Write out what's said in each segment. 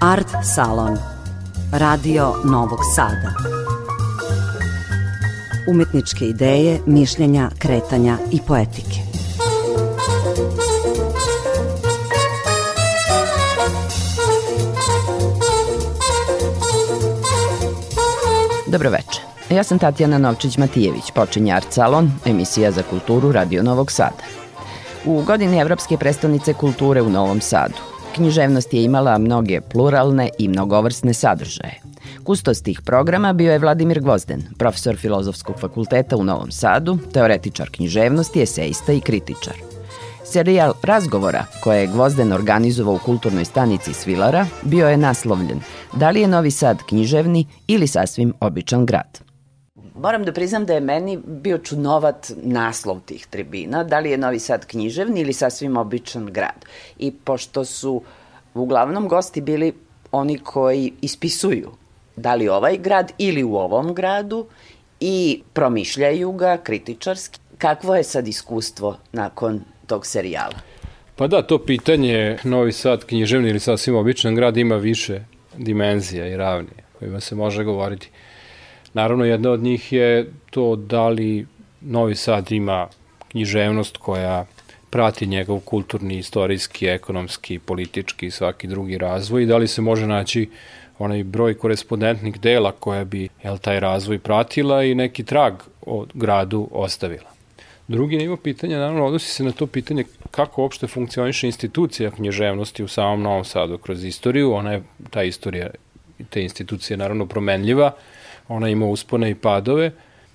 Art Salon Radio Novog Sada Umetničke ideje, mišljenja, kretanja i poetike Dobro večer. Ja sam Tatjana Novčić-Matijević, počinje Art Salon, emisija za kulturu Radio Novog Sada. U godini Evropske prestonice kulture u Novom Sadu književnost je imala mnoge pluralne i mnogovrsne sadržaje. Kustos tih programa bio je Vladimir Gvozden, profesor Filozofskog fakulteta u Novom Sadu, teoretičar književnosti, eseista i kritičar. Serijal razgovora koje je Gvozden organizovao u kulturnoj stanici Svilara bio je naslovljen Da li je Novi Sad književni ili sasvim običan grad? Moram da priznam da je meni bio čudnovat naslov tih tribina, da li je Novi Sad književni ili sasvim običan grad. I pošto su uglavnom gosti bili oni koji ispisuju da li ovaj grad ili u ovom gradu i promišljaju ga kritičarski, kakvo je sad iskustvo nakon tog serijala? Pa da, to pitanje Novi Sad književni ili sasvim običan grad ima više dimenzija i ravnije kojima se može govoriti. Naravno, jedna od njih je to da li Novi Sad ima književnost koja prati njegov kulturni, istorijski, ekonomski, politički i svaki drugi razvoj i da li se može naći onaj broj korespondentnih dela koja bi jel, taj razvoj pratila i neki trag o gradu ostavila. Drugi nivo pitanja, naravno, odnosi se na to pitanje kako uopšte funkcioniše institucija književnosti u samom Novom Sadu kroz istoriju. Ona je, ta istorija, te institucije naravno promenljiva, ona ima uspone i padove,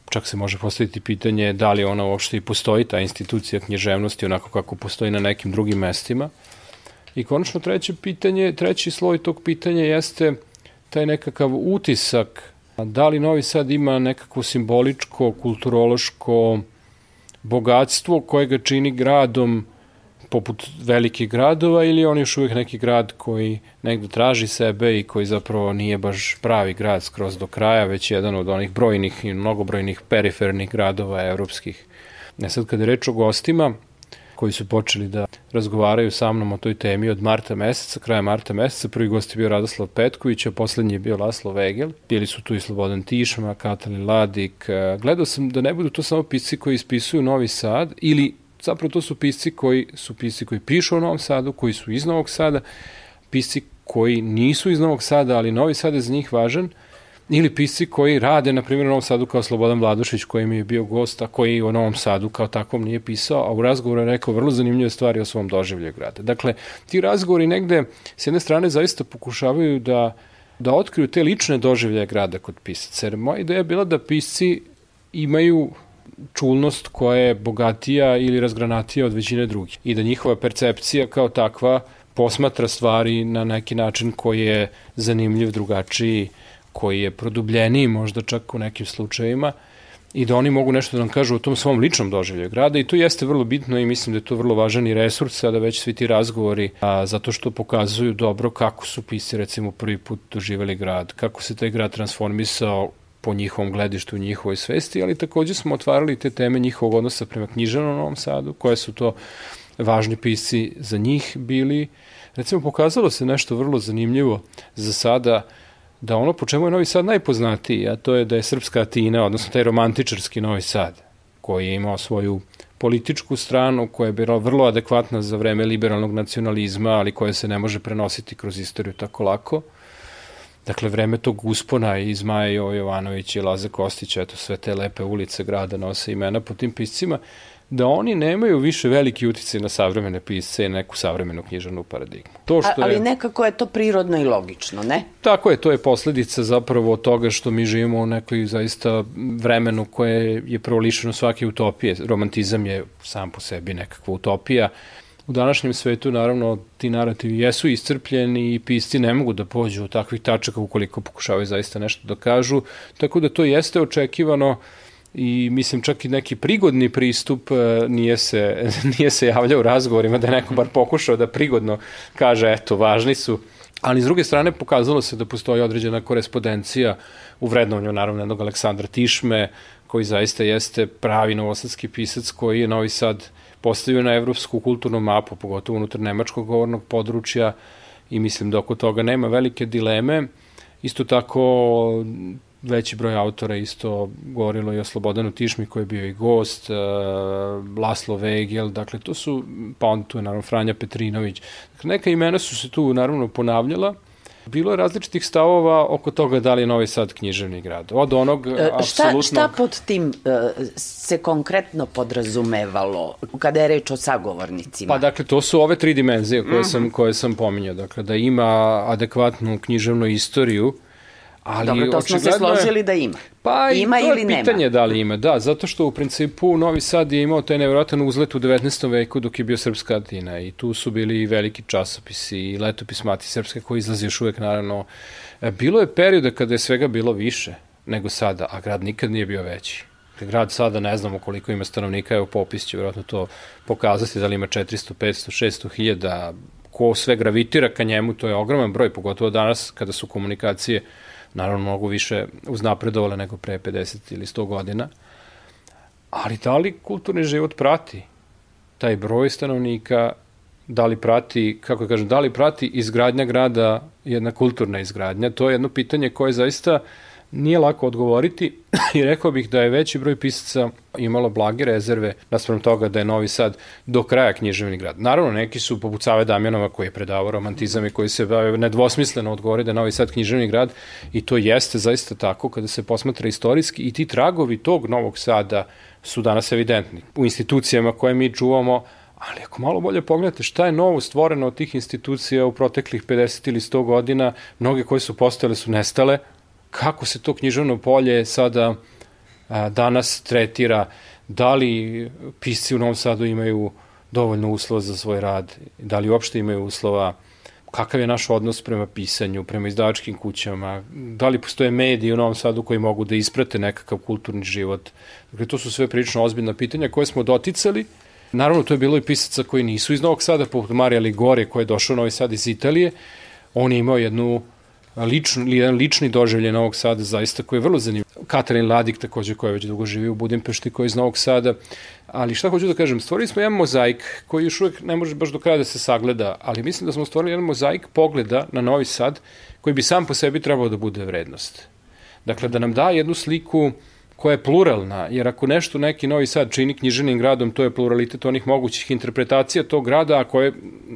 čak se može postaviti pitanje da li ona uopšte i postoji, ta institucija književnosti onako kako postoji na nekim drugim mestima. I konačno treće pitanje, treći sloj tog pitanja jeste taj nekakav utisak da li Novi Sad ima nekako simboličko, kulturološko bogatstvo koje ga čini gradom poput velikih gradova ili on još uvijek neki grad koji negde traži sebe i koji zapravo nije baš pravi grad skroz do kraja, već jedan od onih brojnih i mnogobrojnih perifernih gradova evropskih. Ne sad kada je reč o gostima, koji su počeli da razgovaraju sa mnom o toj temi od marta meseca, kraja marta meseca. Prvi gost je bio Radoslav Petković, a poslednji je bio Laslo Vegel. Bili su tu i Slobodan Tišma, Katalin Ladik. Gledao sam da ne budu to samo pisci koji ispisuju Novi Sad ili zapravo to su pisci koji su pisci koji pišu o Novom Sadu, koji su iz Novog Sada, pisci koji nisu iz Novog Sada, ali Novi Sad je za njih važan, ili pisci koji rade, na primjer, u Novom Sadu kao Slobodan Vladušić, koji mi je bio gost, a koji o Novom Sadu kao takvom nije pisao, a u razgovoru je rekao vrlo zanimljive stvari o svom doživlju grada. Dakle, ti razgovori negde, s jedne strane, zaista pokušavaju da, da otkriju te lične doživlje grada kod pisaca. Jer moja ideja je bila da pisci imaju čulnost koja je bogatija ili razgranatija od većine drugih i da njihova percepcija kao takva posmatra stvari na neki način koji je zanimljiv, drugačiji, koji je produbljeniji možda čak u nekim slučajevima i da oni mogu nešto da nam kažu o tom svom ličnom doživljaju grada. I to jeste vrlo bitno i mislim da je to vrlo važan i resurs sada već svi ti razgovori a, zato što pokazuju dobro kako su pisci recimo prvi put doživeli grad, kako se taj grad transformisao po njihovom gledištu, u njihovoj svesti, ali takođe smo otvarali te teme njihovog odnosa prema književnom Novom Sadu, koje su to važni pisci za njih bili. Recimo, pokazalo se nešto vrlo zanimljivo za sada, da ono po čemu je Novi Sad najpoznatiji, a to je da je srpska Atina, odnosno taj romantičarski Novi Sad, koji je imao svoju političku stranu koja je bila vrlo adekvatna za vreme liberalnog nacionalizma, ali koja se ne može prenositi kroz istoriju tako lako. Dakle, vreme tog uspona i Zmaja Jovanović i Laza Kostić, eto sve te lepe ulice grada nose imena po tim piscima, da oni nemaju više veliki uticaj na savremene pisce i neku savremenu knjižanu paradigmu. To što A, ali je, nekako je to prirodno i logično, ne? Tako je, to je posledica zapravo toga što mi živimo u nekoj zaista vremenu koje je prvo lišeno svake utopije. Romantizam je sam po sebi nekakva utopija. U današnjem svetu, naravno, ti narativi jesu iscrpljeni i pisci ne mogu da pođu od takvih tačaka ukoliko pokušavaju zaista nešto da kažu, tako da to jeste očekivano i mislim čak i neki prigodni pristup e, nije se, nije se javljao u razgovorima da je neko bar pokušao da prigodno kaže eto važni su. Ali s druge strane pokazalo se da postoji određena korespondencija u vrednovanju naravno jednog Aleksandra Tišme koji zaista jeste pravi novosadski pisac koji je Novi Sad postavio na evropsku kulturnu mapu, pogotovo unutar nemačkog govornog područja i mislim da oko toga nema velike dileme. Isto tako veći broj autora isto govorilo i o Slobodanu Tišmi koji je bio i gost, uh, Laslo Vegel, dakle to su, pa on tu je naravno Franja Petrinović. Dakle, neka imena su se tu naravno ponavljala, Bilo je različitih stavova oko toga da li je Novi Sad književni grad. Od onog, e, apsolutno... Šta, šta pod tim e, se konkretno podrazumevalo kada je reč o sagovornicima? Pa dakle, to su ove tri dimenzije koje, mm -hmm. sam, koje sam pominjao. Dakle, da ima adekvatnu književnu istoriju, Ali Dobro, to smo se složili da ima. Pa ima i to je pitanje nema. da li ima, da, zato što u principu Novi Sad je imao taj nevjerojatan uzlet u 19. veku dok je bio Srpska Atina i tu su bili veliki časopisi i letopis Mati Srpske koji izlazi još uvek naravno. E, bilo je perioda kada je svega bilo više nego sada, a grad nikad nije bio veći. Grad sada ne znamo koliko ima stanovnika, evo popis će vjerojatno to pokazati, da li ima 400, 500, 600 hiljada, ko sve gravitira ka njemu, to je ogroman broj, pogotovo danas kada su komunikacije naravno mnogo više uznapredovale nego pre 50 ili 100 godina, ali da li kulturni život prati taj broj stanovnika, da li prati, kako da kažem, da li prati izgradnja grada jedna kulturna izgradnja, to je jedno pitanje koje zaista uh, nije lako odgovoriti i rekao bih da je veći broj pisaca imalo blage rezerve naspram toga da je Novi Sad do kraja književni grad. Naravno, neki su poput Save Damjanova koji je predavao romantizam i koji se nedvosmisleno odgovori da je Novi Sad književni grad i to jeste zaista tako kada se posmatra istorijski i ti tragovi tog Novog Sada su danas evidentni. U institucijama koje mi čuvamo, Ali ako malo bolje pogledate šta je novo stvoreno od tih institucija u proteklih 50 ili 100 godina, mnoge koje su postojale su nestale, kako se to književno polje sada a, danas tretira, da li pisci u Novom Sadu imaju dovoljno uslova za svoj rad, da li uopšte imaju uslova, kakav je naš odnos prema pisanju, prema izdavačkim kućama, da li postoje mediji u Novom Sadu koji mogu da isprate nekakav kulturni život. Dakle, to su sve prilično ozbiljna pitanja koje smo doticali. Naravno, to je bilo i pisaca koji nisu iz Novog Sada, poput Marija Ligore, koji je došao u Novi Sad iz Italije. On je imao jednu lični, jedan lični doživlje Novog Sada, zaista koji je vrlo zanimljiv. Katarin Ladik takođe koja već dugo živi u Budimpešti, koji je iz Novog Sada. Ali šta hoću da kažem, stvorili smo jedan mozaik koji još uvek ne može baš do kraja da se sagleda, ali mislim da smo stvorili jedan mozaik pogleda na Novi Sad koji bi sam po sebi trebao da bude vrednost. Dakle, da nam da jednu sliku uh, koja je pluralna, jer ako nešto neki Novi Sad čini knjiženim gradom, to je pluralitet onih mogućih interpretacija tog grada, a koje,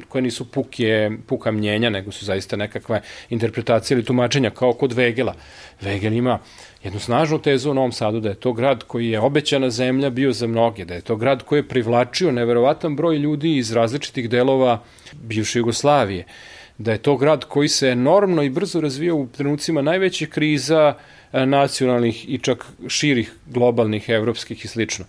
koje nisu puke, puka mnjenja, nego su zaista nekakve interpretacije ili tumačenja, kao kod Vegela. Vegel ima jednu snažnu tezu u Novom Sadu da je to grad koji je obećana zemlja bio za mnoge, da je to grad koji je privlačio neverovatan broj ljudi iz različitih delova bivše Jugoslavije, da je to grad koji se enormno i brzo razvijao u trenucima najvećih kriza, nacionalnih i čak širih globalnih, evropskih i slično.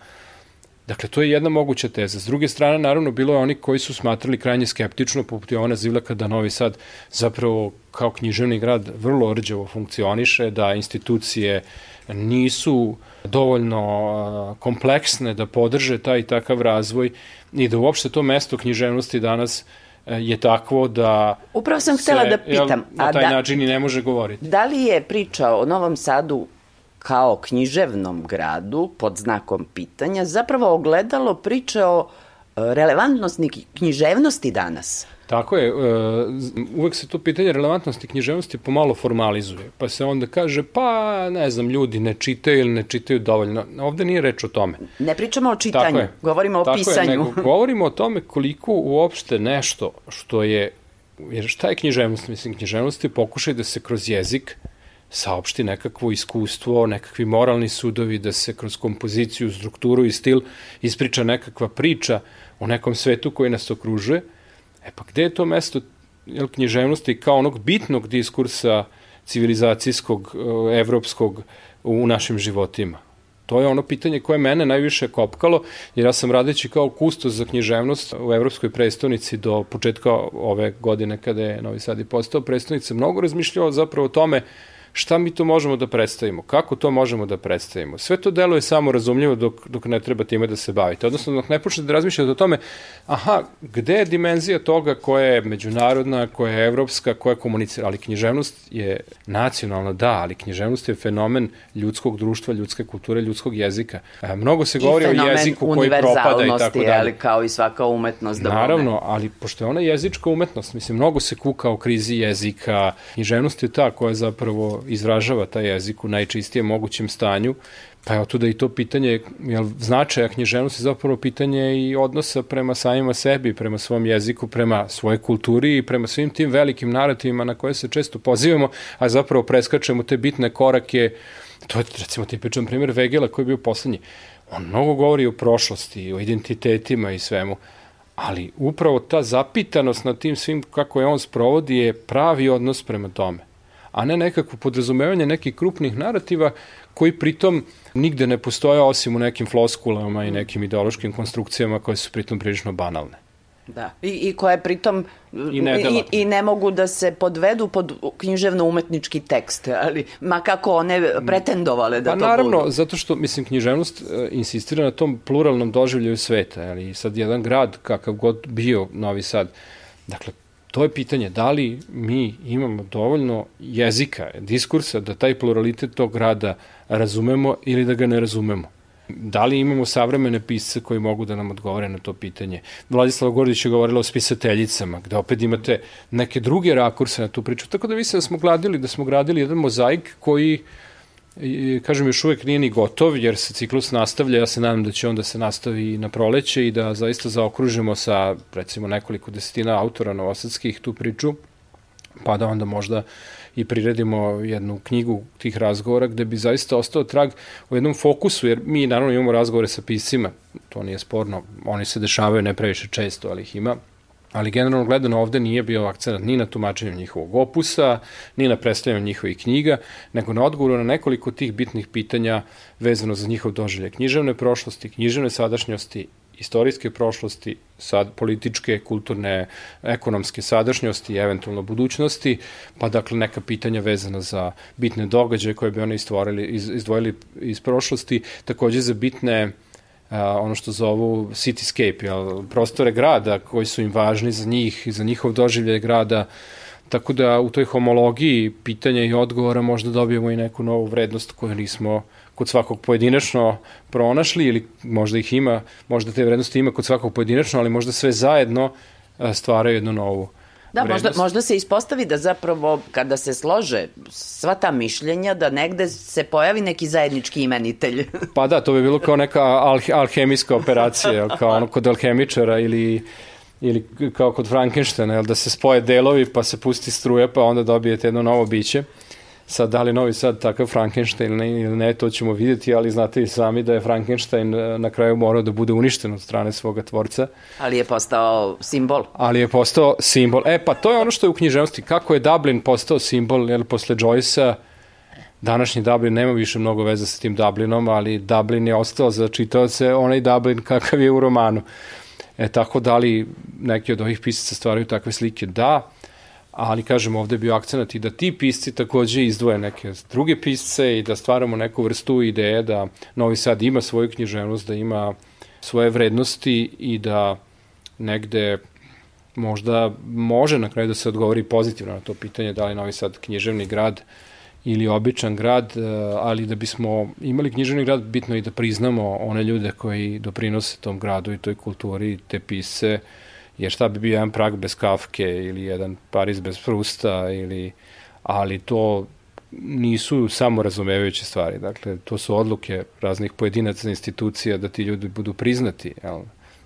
Dakle, to je jedna moguća teza. S druge strane, naravno, bilo je oni koji su smatrali krajnje skeptično, poput Jovana Zivlaka, da Novi Sad zapravo kao književni grad vrlo orđevo funkcioniše, da institucije nisu dovoljno kompleksne da podrže taj i takav razvoj i da uopšte to mesto književnosti danas uh, E, je takvo da Upravo sam htela se, da pitam. Jel, na taj a da, način i ne može govoriti. Da li je priča o Novom Sadu kao književnom gradu, pod znakom pitanja, zapravo ogledalo priče o relevantnosti književnosti danas? Tako je, e, uvek se to pitanje relevantnosti književnosti pomalo formalizuje, pa se onda kaže, pa ne znam, ljudi ne čitaju ili ne čitaju dovoljno. Ovde nije reč o tome. Ne pričamo o čitanju, je, govorimo o pisanju. Je, nego govorimo o tome koliko uopšte nešto što je, jer šta je književnost? Mislim, književnost je pokušaj da se kroz jezik saopšti nekakvo iskustvo, nekakvi moralni sudovi, da se kroz kompoziciju, strukturu i stil ispriča nekakva priča o nekom svetu koji nas okružuje, E pa gde je to mesto jel, književnosti kao onog bitnog diskursa civilizacijskog, e, evropskog u našim životima? To je ono pitanje koje mene najviše kopkalo, jer ja sam radeći kao kustos za književnost u Evropskoj prestonici do početka ove godine kada je Novi Sad i postao prestonica, mnogo razmišljao zapravo o tome šta mi to možemo da predstavimo, kako to možemo da predstavimo. Sve to deluje samo razumljivo dok, dok ne treba time da se bavite. Odnosno, dok ne počnete da razmišljate o tome, aha, gde je dimenzija toga koja je međunarodna, koja je evropska, koja komunicira, ali književnost je nacionalna, da, ali književnost je fenomen ljudskog društva, ljudske kulture, ljudskog jezika. A, mnogo se govori o jeziku koji propada i tako dalje. ali kao i svaka umetnost. Da Naravno, ali pošto je ona jezička umetnost, mislim, mnogo se kuka o krizi jezika, književnost je ta koja zapravo izražava taj jezik u najčistijem mogućem stanju, pa evo tu da i to pitanje, jel, značaja književnosti je zapravo pitanje i odnosa prema samima sebi, prema svom jeziku, prema svojoj kulturi i prema svim tim velikim narativima na koje se često pozivamo, a zapravo preskačemo te bitne korake, to je recimo tipičan primjer Vegela koji je bio poslednji. On mnogo govori o prošlosti, o identitetima i svemu, ali upravo ta zapitanost na tim svim kako je on sprovodi je pravi odnos prema tome a ne nekako podrazumevanje nekih krupnih narativa koji pritom nigde ne postoje osim u nekim floskulama i nekim ideološkim konstrukcijama koje su pritom prilično banalne. Da. I, i koje pritom I, i, i ne mogu da se podvedu pod književno-umetnički tekst, ali ma kako one pretendovale da pa, to naravno, budu. zato što, mislim, književnost uh, insistira na tom pluralnom doživljaju sveta, ali sad jedan grad, kakav god bio Novi Sad, dakle, to je pitanje da li mi imamo dovoljno jezika, diskursa da taj pluralitet tog grada razumemo ili da ga ne razumemo. Da li imamo savremene pisce koji mogu da nam odgovore na to pitanje? Vladislava Gordić je govorila o spisateljicama, gde opet imate neke druge rakurse na tu priču. Tako da mislim da smo gradili, da smo gradili jedan mozaik koji uh, I, kažem, još uvek nije ni gotov, jer se ciklus nastavlja, ja se nadam da će onda se nastavi na proleće i da zaista zaokružimo sa, recimo, nekoliko desetina autora novosadskih tu priču, pa da onda možda i priredimo jednu knjigu tih razgovora gde bi zaista ostao trag u jednom fokusu, jer mi naravno imamo razgovore sa piscima, to nije sporno, oni se dešavaju ne previše često, ali ih ima, ali generalno gledano ovde nije bio akcent ni na tumačenju njihovog opusa, ni na predstavljanju njihovih knjiga, nego na odgovoru na nekoliko tih bitnih pitanja vezano za njihov doživlje književne prošlosti, književne sadašnjosti, istorijske prošlosti, sad političke, kulturne, ekonomske sadašnjosti i eventualno budućnosti, pa dakle neka pitanja vezana za bitne događaje koje bi oni iz, izdvojili iz prošlosti, takođe za bitne ono što zovu cityscape, jel, prostore grada koji su im važni za njih, za njihov doživljaj grada, tako da u toj homologiji pitanja i odgovora možda dobijemo i neku novu vrednost koju nismo kod svakog pojedinačno pronašli ili možda ih ima, možda te vrednosti ima kod svakog pojedinačno, ali možda sve zajedno stvaraju jednu novu Da, možda, možda se ispostavi da zapravo kada se slože sva ta mišljenja da negde se pojavi neki zajednički imenitelj. pa da, to bi bilo kao neka alh alhemijska operacija, kao ono kod alhemičara ili ili kao kod Frankensteina, da se spoje delovi pa se pusti struja pa onda dobijete jedno novo biće. Sad, da li Novi Sad takav Frankenstein ili ne, to ćemo vidjeti, ali znate i sami da je Frankenstein e, na kraju morao da bude uništen od strane svoga tvorca. Ali je postao simbol. Ali je postao simbol. E, pa to je ono što je u književnosti. Kako je Dublin postao simbol, jer posle Joyce-a današnji Dublin nema više mnogo veze sa tim Dublinom, ali Dublin je ostao za čitaoce onaj Dublin kakav je u romanu. E, tako da li neki od ovih pisaca stvaraju takve slike? Da, ali kažem ovde je bio akcenat i da ti pisci takođe izdvoje neke druge pisce i da stvaramo neku vrstu ideje da Novi Sad ima svoju književnost, da ima svoje vrednosti i da negde možda može na kraju da se odgovori pozitivno na to pitanje da li Novi Sad književni grad ili običan grad, eh, ali da bismo imali književni grad, bitno je i da priznamo one ljude koji doprinose tom gradu i toj kulturi, te pise, jer šta bi bio jedan Prag bez Kafke ili jedan Pariz bez Prusta ili ali to nisu samo razumevajuće stvari. Dakle, to su odluke raznih pojedinaca institucija da ti ljudi budu priznati. Jel?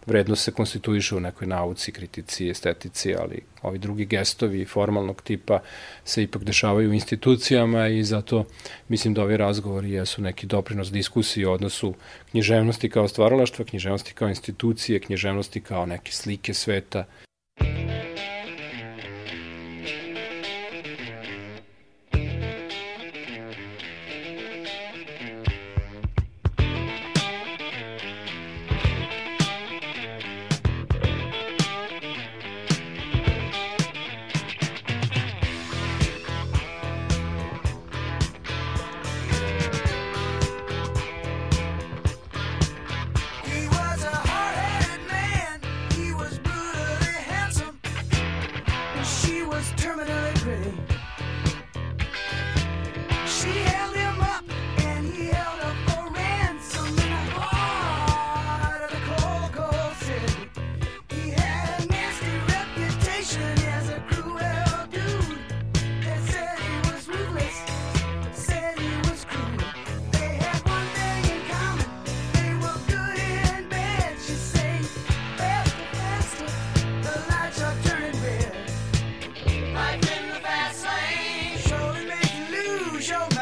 Vrednost se konstituiše u nekoj nauci, kritici, estetici, ali ovi drugi gestovi formalnog tipa se ipak dešavaju u institucijama i zato mislim da ovi razgovori jesu neki doprinos diskusiji o odnosu književnosti kao stvaralaštva, književnosti kao institucije, književnosti kao neke slike sveta show.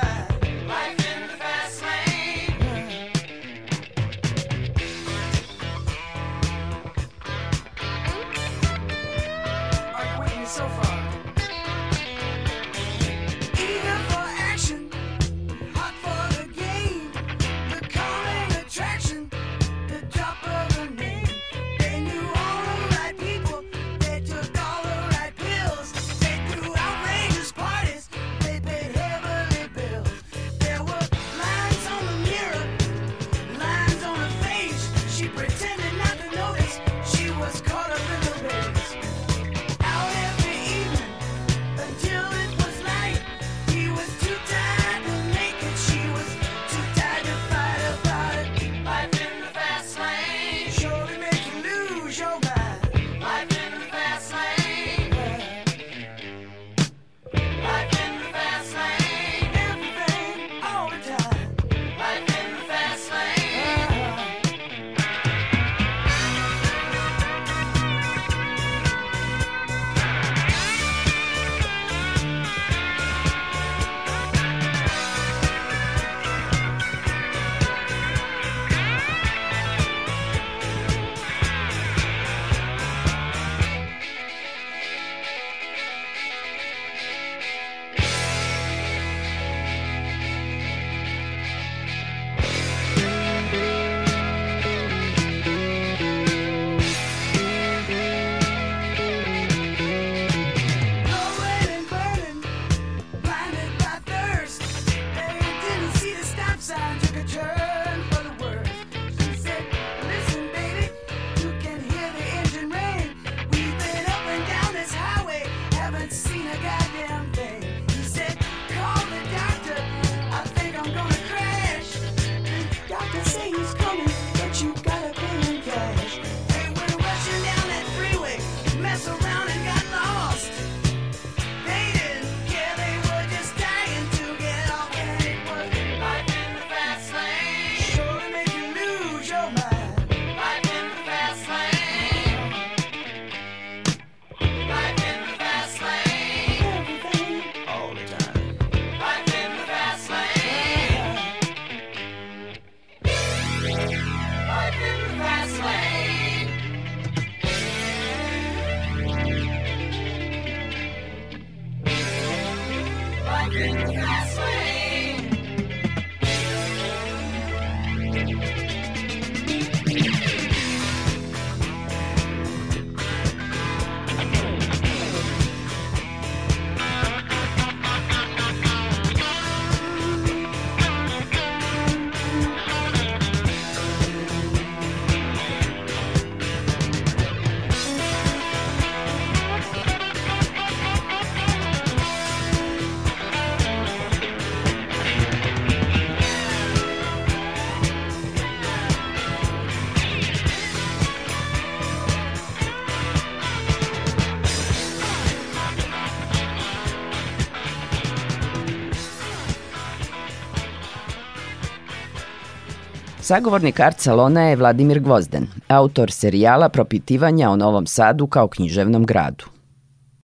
Sagovornik art salona je Vladimir Gvozden, autor serijala propitivanja o Novom Sadu kao književnom gradu.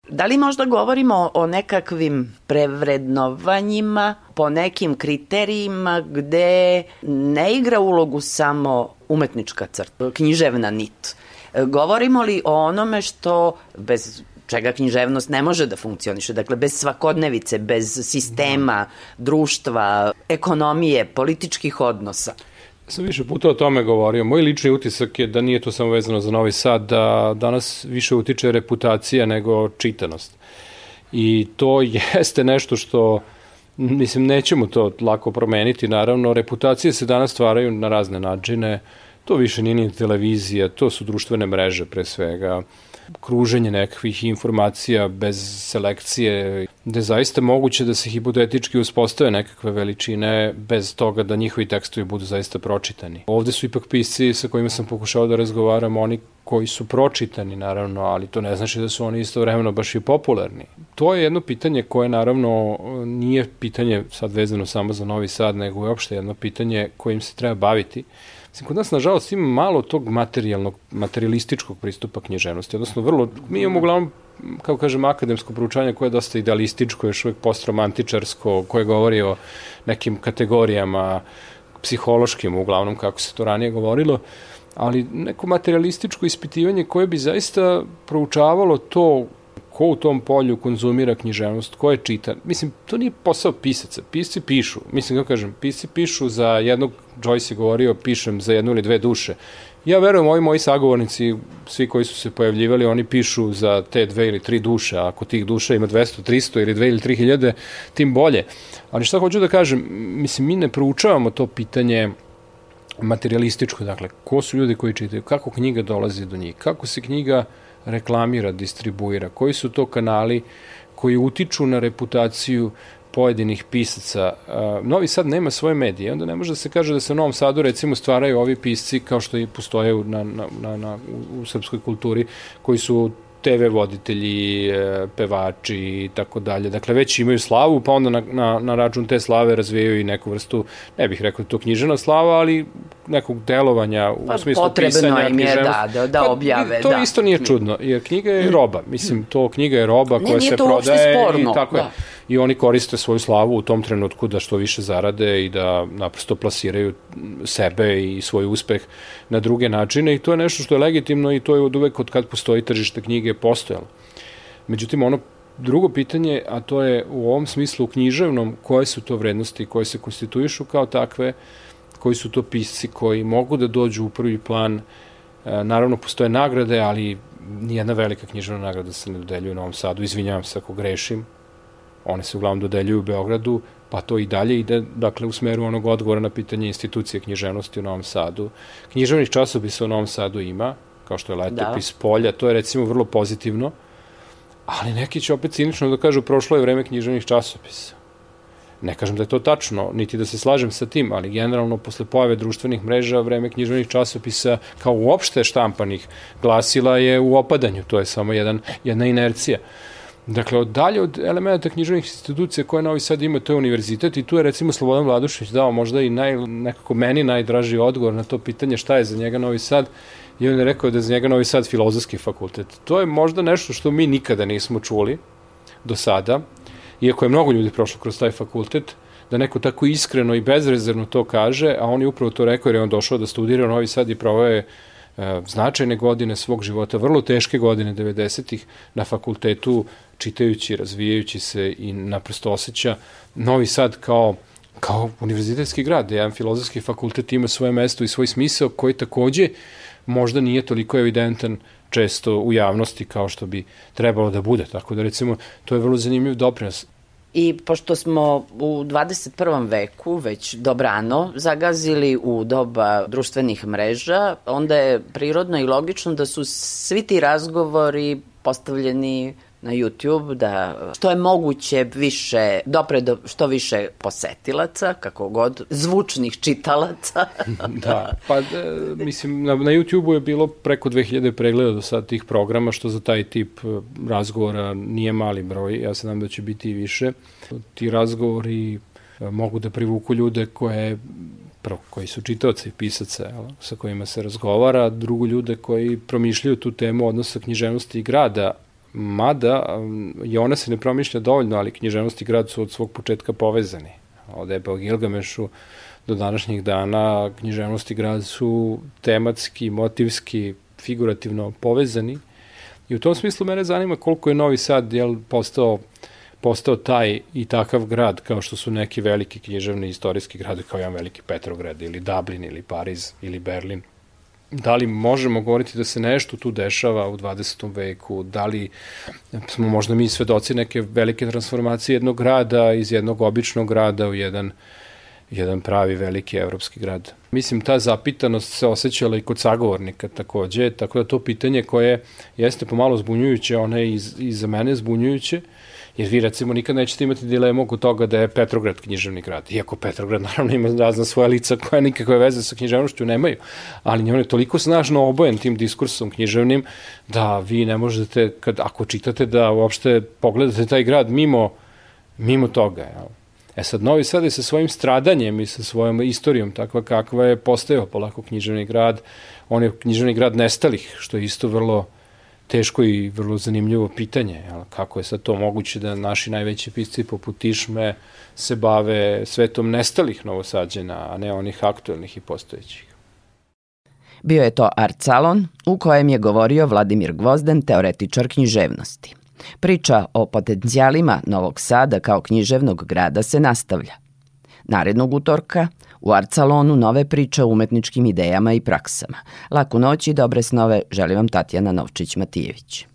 Da li možda govorimo o nekakvim prevrednovanjima po nekim kriterijima gde ne igra ulogu samo umetnička crta, književna nit? Govorimo li o onome što bez čega književnost ne može da funkcioniše. Dakle, bez svakodnevice, bez sistema, društva, ekonomije, političkih odnosa sam više puta o tome govorio. Moj lični utisak je da nije to samo vezano za Novi Sad, da danas više utiče reputacija nego čitanost. I to jeste nešto što, mislim, nećemo to lako promeniti, naravno. Reputacije se danas stvaraju na razne načine. To više nije ni televizija, to su društvene mreže pre svega kruženje nekakvih informacija bez selekcije, gde je zaista moguće da se hipotetički uspostave nekakve veličine bez toga da njihovi tekstovi budu zaista pročitani. Ovde su ipak pisci sa kojima sam pokušao da razgovaram, oni koji su pročitani naravno, ali to ne znači da su oni istovremeno baš i popularni. To je jedno pitanje koje naravno nije pitanje sad vezano samo za Novi Sad, nego je uopšte jedno pitanje kojim se treba baviti. Mislim, kod nas, nažalost, ima malo tog materijalnog, materialističkog pristupa književnosti, odnosno vrlo, mi imamo uglavnom kao kažem, akademsko proučanje koje je dosta idealističko, još uvek postromantičarsko, koje govori o nekim kategorijama psihološkim, uglavnom, kako se to ranije govorilo, ali neko materialističko ispitivanje koje bi zaista proučavalo to ko u tom polju konzumira književnost, ko je čita. Mislim, to nije posao pisaca. Pisci pišu. Mislim, kako kažem, pisci pišu za jednog, Joyce je govorio, pišem za jednu ili dve duše. Ja verujem, ovi moji sagovornici, svi koji su se pojavljivali, oni pišu za te dve ili tri duše. A ako tih duša ima 200, 300 ili 2 ili 3 hiljade, tim bolje. Ali šta hoću da kažem, mislim, mi ne proučavamo to pitanje materialističko, dakle, ko su ljudi koji čitaju, kako knjiga dolazi do njih, kako se knjiga reklamira, distribuira, koji su to kanali koji utiču na reputaciju pojedinih pisaca. Novi Sad nema svoje medije, onda ne može da se kaže da se u Novom Sadu recimo stvaraju ovi pisci kao što i postoje na, na, na, na, u, u srpskoj kulturi, koji su TV voditelji, e, pevači i tako dalje. Dakle, već imaju slavu, pa onda na, na, na račun te slave razvijaju i neku vrstu, ne bih rekao da to knjižena slava, ali nekog delovanja u pa, smislu pisanja im je, da, da, da pa, objave. To da. isto nije čudno, jer knjiga je roba. Mislim, to knjiga je roba ne, koja se prodaje sporno, i tako da. je. I oni koriste svoju slavu u tom trenutku da što više zarade i da naprosto plasiraju sebe i svoj uspeh na druge načine i to je nešto što je legitimno i to je od uvek od kad postoji tržište knjige postojalo. Međutim, ono drugo pitanje, a to je u ovom smislu književnom, koje su to vrednosti koje se konstituišu kao takve, koji su to pisci koji mogu da dođu u prvi plan. E, naravno, postoje nagrade, ali nijedna velika književna nagrada se ne dodeljuje u Novom Sadu. Izvinjavam se ako grešim. One se uglavnom dodeljuju u Beogradu, pa to i dalje ide, dakle, u smeru onog odgovora na pitanje institucije književnosti u Novom Sadu. Književnih časopisa u Novom Sadu ima, kao što je letopis da. polja, to je recimo vrlo pozitivno, ali neki će opet cinično da kažu prošlo je vreme književnih časopisa. Ne kažem da je to tačno, niti da se slažem sa tim, ali generalno posle pojave društvenih mreža vreme književnih časopisa kao uopšte štampanih glasila je u opadanju, to je samo jedan, jedna inercija. Dakle, od dalje od elementa književnih institucija koje Novi Sad ima, to je univerzitet i tu je recimo Slobodan Vladušić dao možda i naj, nekako meni najdraži odgovor na to pitanje šta je za njega Novi Sad i on je rekao da je za njega Novi Sad filozofski fakultet. To je možda nešto što mi nikada nismo čuli do sada, iako je mnogo ljudi prošlo kroz taj fakultet, da neko tako iskreno i bezrezervno to kaže, a on je upravo to rekao jer je on došao da studira u Novi Sad i provao je značajne godine svog života, vrlo teške godine 90-ih na fakultetu, čitajući, razvijajući se i naprosto osjeća Novi Sad kao kao univerzitetski grad, da jedan filozofski fakultet ima svoje mesto i svoj smisao koji takođe možda nije toliko evidentan često u javnosti kao što bi trebalo da bude. Tako da recimo to je vrlo zanimljiv doprinos. I pošto smo u 21. veku već dobrano zagazili u doba društvenih mreža, onda je prirodno i logično da su svi ti razgovori postavljeni na YouTube, da što je moguće više, dopre do što više posetilaca, kako god, zvučnih čitalaca. da, pa e, mislim, na, na YouTube-u je bilo preko 2000 pregleda do sad tih programa, što za taj tip e, razgovora nije mali broj, ja se nam da će biti i više. Ti razgovori e, mogu da privuku ljude koje prvo koji su čitaoci pisaca jel, sa kojima se razgovara, drugo ljude koji promišljaju tu temu odnosa književnosti i grada, Mada, i ona se ne promišlja dovoljno, ali književnost i grad su od svog početka povezani. Od Ebe o Gilgamešu do današnjih dana književnost i grad su tematski, motivski, figurativno povezani. I u tom smislu mene zanima koliko je Novi Sad jel, postao postao taj i takav grad kao što su neki veliki književni istorijski grade kao jedan veliki Petrograd ili Dublin ili Pariz ili Berlin da li možemo govoriti da se nešto tu dešava u 20. veku, da li smo možda mi svedoci neke velike transformacije jednog grada iz jednog običnog grada u jedan jedan pravi veliki evropski grad. Mislim, ta zapitanost se osjećala i kod sagovornika takođe, tako da to pitanje koje jeste pomalo zbunjujuće, ono je i, za mene zbunjujuće, uh, Jer vi recimo nikad nećete imati dilemu oko toga da je Petrograd književni grad. Iako Petrograd naravno ima razna svoja lica koja nikakve veze sa književnošću nemaju, ali on je toliko snažno obojen tim diskursom književnim da vi ne možete, kad, ako čitate, da uopšte pogledate taj grad mimo, mimo toga. Jel? E sad, Novi Sad je sa svojim stradanjem i sa svojom istorijom takva kakva je postao polako književni grad. On je književni grad nestalih, što je isto vrlo teško i vrlo zanimljivo pitanje. Kako je sad to moguće da naši najveći pisci poput Tišme se bave svetom nestalih novosađena, a ne onih aktuelnih i postojećih. Bio je to Art Salon u kojem je govorio Vladimir Gvozden, teoretičar književnosti. Priča o potencijalima Novog Sada kao književnog grada se nastavlja. Narednog utorka u Art Salonu nove priče o umetničkim idejama i praksama. Laku noć i dobre snove želi vam Tatjana Novčić-Matijević.